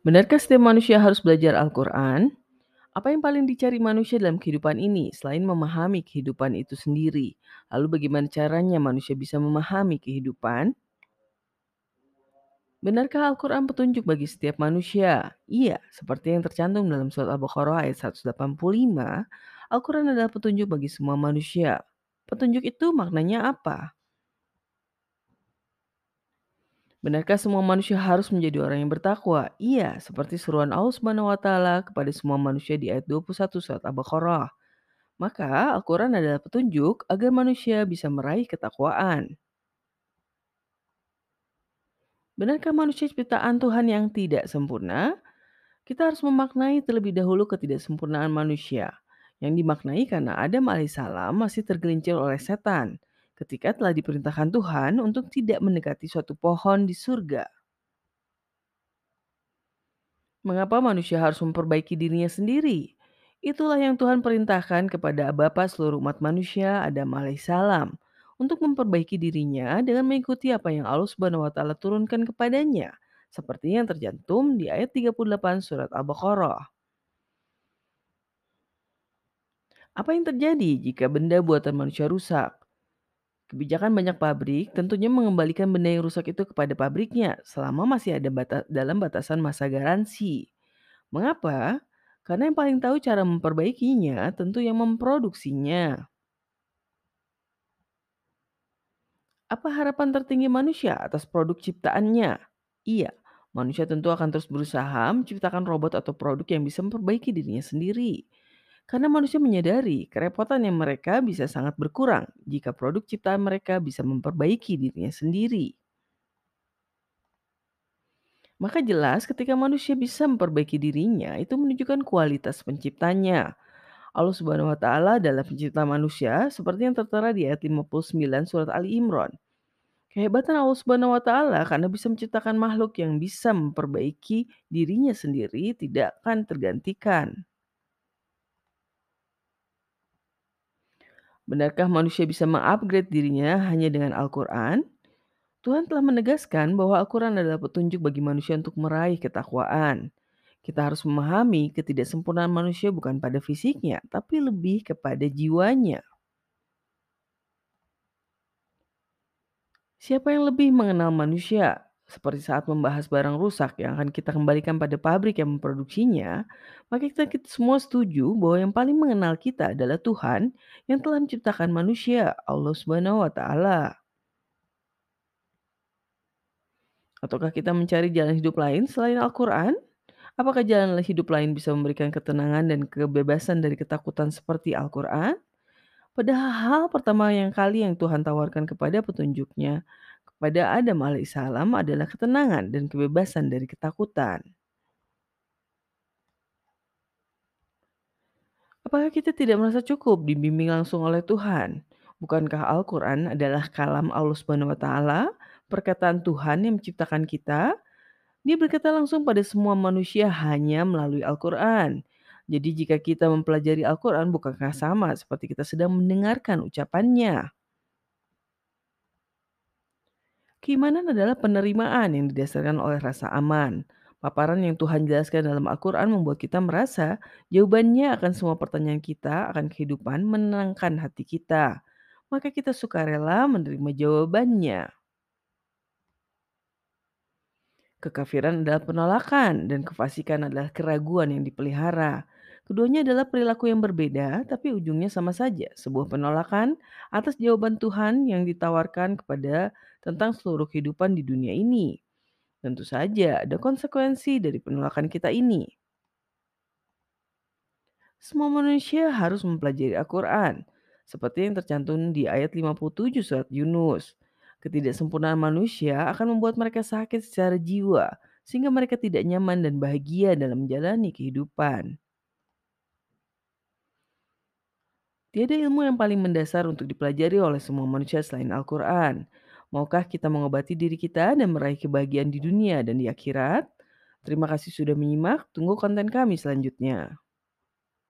Benarkah setiap manusia harus belajar Al-Quran? Apa yang paling dicari manusia dalam kehidupan ini selain memahami kehidupan itu sendiri? Lalu bagaimana caranya manusia bisa memahami kehidupan? Benarkah Al-Quran petunjuk bagi setiap manusia? Iya, seperti yang tercantum dalam surat Al-Baqarah ayat 185, Al-Quran adalah petunjuk bagi semua manusia. Petunjuk itu maknanya apa? Benarkah semua manusia harus menjadi orang yang bertakwa? Iya, seperti seruan Allah Subhanahu wa taala kepada semua manusia di ayat 21 surat Al-Baqarah. Maka Al-Quran adalah petunjuk agar manusia bisa meraih ketakwaan. Benarkah manusia ciptaan Tuhan yang tidak sempurna? Kita harus memaknai terlebih dahulu ketidaksempurnaan manusia. Yang dimaknai karena Adam alaihissalam masih tergelincir oleh setan ketika telah diperintahkan Tuhan untuk tidak mendekati suatu pohon di surga. Mengapa manusia harus memperbaiki dirinya sendiri? Itulah yang Tuhan perintahkan kepada Bapa seluruh umat manusia Adam alaihissalam untuk memperbaiki dirinya dengan mengikuti apa yang Allah Subhanahu wa taala turunkan kepadanya, seperti yang tercantum di ayat 38 surat Al-Baqarah. Apa yang terjadi jika benda buatan manusia rusak? Kebijakan banyak pabrik tentunya mengembalikan benda yang rusak itu kepada pabriknya selama masih ada bata- dalam batasan masa garansi. Mengapa? Karena yang paling tahu cara memperbaikinya tentu yang memproduksinya. Apa harapan tertinggi manusia atas produk ciptaannya? Iya, manusia tentu akan terus berusaha menciptakan robot atau produk yang bisa memperbaiki dirinya sendiri. Karena manusia menyadari kerepotan yang mereka bisa sangat berkurang jika produk ciptaan mereka bisa memperbaiki dirinya sendiri. Maka jelas ketika manusia bisa memperbaiki dirinya, itu menunjukkan kualitas penciptanya. Allah Subhanahu wa taala adalah pencipta manusia seperti yang tertera di ayat 59 surat Ali Imran. Kehebatan Allah Subhanahu wa taala karena bisa menciptakan makhluk yang bisa memperbaiki dirinya sendiri tidak akan tergantikan. Benarkah manusia bisa mengupgrade dirinya hanya dengan Al-Quran? Tuhan telah menegaskan bahwa Al-Quran adalah petunjuk bagi manusia untuk meraih ketakwaan. Kita harus memahami ketidaksempurnaan manusia bukan pada fisiknya, tapi lebih kepada jiwanya. Siapa yang lebih mengenal manusia? Seperti saat membahas barang rusak yang akan kita kembalikan pada pabrik yang memproduksinya, maka kita, semua setuju bahwa yang paling mengenal kita adalah Tuhan yang telah menciptakan manusia, Allah Subhanahu wa taala. Ataukah kita mencari jalan hidup lain selain Al-Quran? Apakah jalan hidup lain bisa memberikan ketenangan dan kebebasan dari ketakutan seperti Al-Quran? Padahal hal pertama yang kali yang Tuhan tawarkan kepada petunjuknya kepada Adam alaihissalam adalah ketenangan dan kebebasan dari ketakutan. Apakah kita tidak merasa cukup dibimbing langsung oleh Tuhan? Bukankah Al-Quran adalah kalam Allah Subhanahu wa Ta'ala, perkataan Tuhan yang menciptakan kita? Dia berkata langsung pada semua manusia hanya melalui Al-Quran. Jadi jika kita mempelajari Al-Quran bukankah sama seperti kita sedang mendengarkan ucapannya? Keimanan adalah penerimaan yang didasarkan oleh rasa aman. Paparan yang Tuhan jelaskan dalam Al-Quran membuat kita merasa jawabannya akan semua pertanyaan kita akan kehidupan menenangkan hati kita. Maka kita sukarela menerima jawabannya. Kekafiran adalah penolakan dan kefasikan adalah keraguan yang dipelihara. Keduanya adalah perilaku yang berbeda, tapi ujungnya sama saja, sebuah penolakan atas jawaban Tuhan yang ditawarkan kepada tentang seluruh kehidupan di dunia ini. Tentu saja ada konsekuensi dari penolakan kita ini. Semua manusia harus mempelajari Al-Quran, seperti yang tercantum di ayat 57 surat Yunus. Ketidaksempurnaan manusia akan membuat mereka sakit secara jiwa, sehingga mereka tidak nyaman dan bahagia dalam menjalani kehidupan. Tiada ilmu yang paling mendasar untuk dipelajari oleh semua manusia selain Al-Quran. Maukah kita mengobati diri kita dan meraih kebahagiaan di dunia dan di akhirat? Terima kasih sudah menyimak. Tunggu konten kami selanjutnya.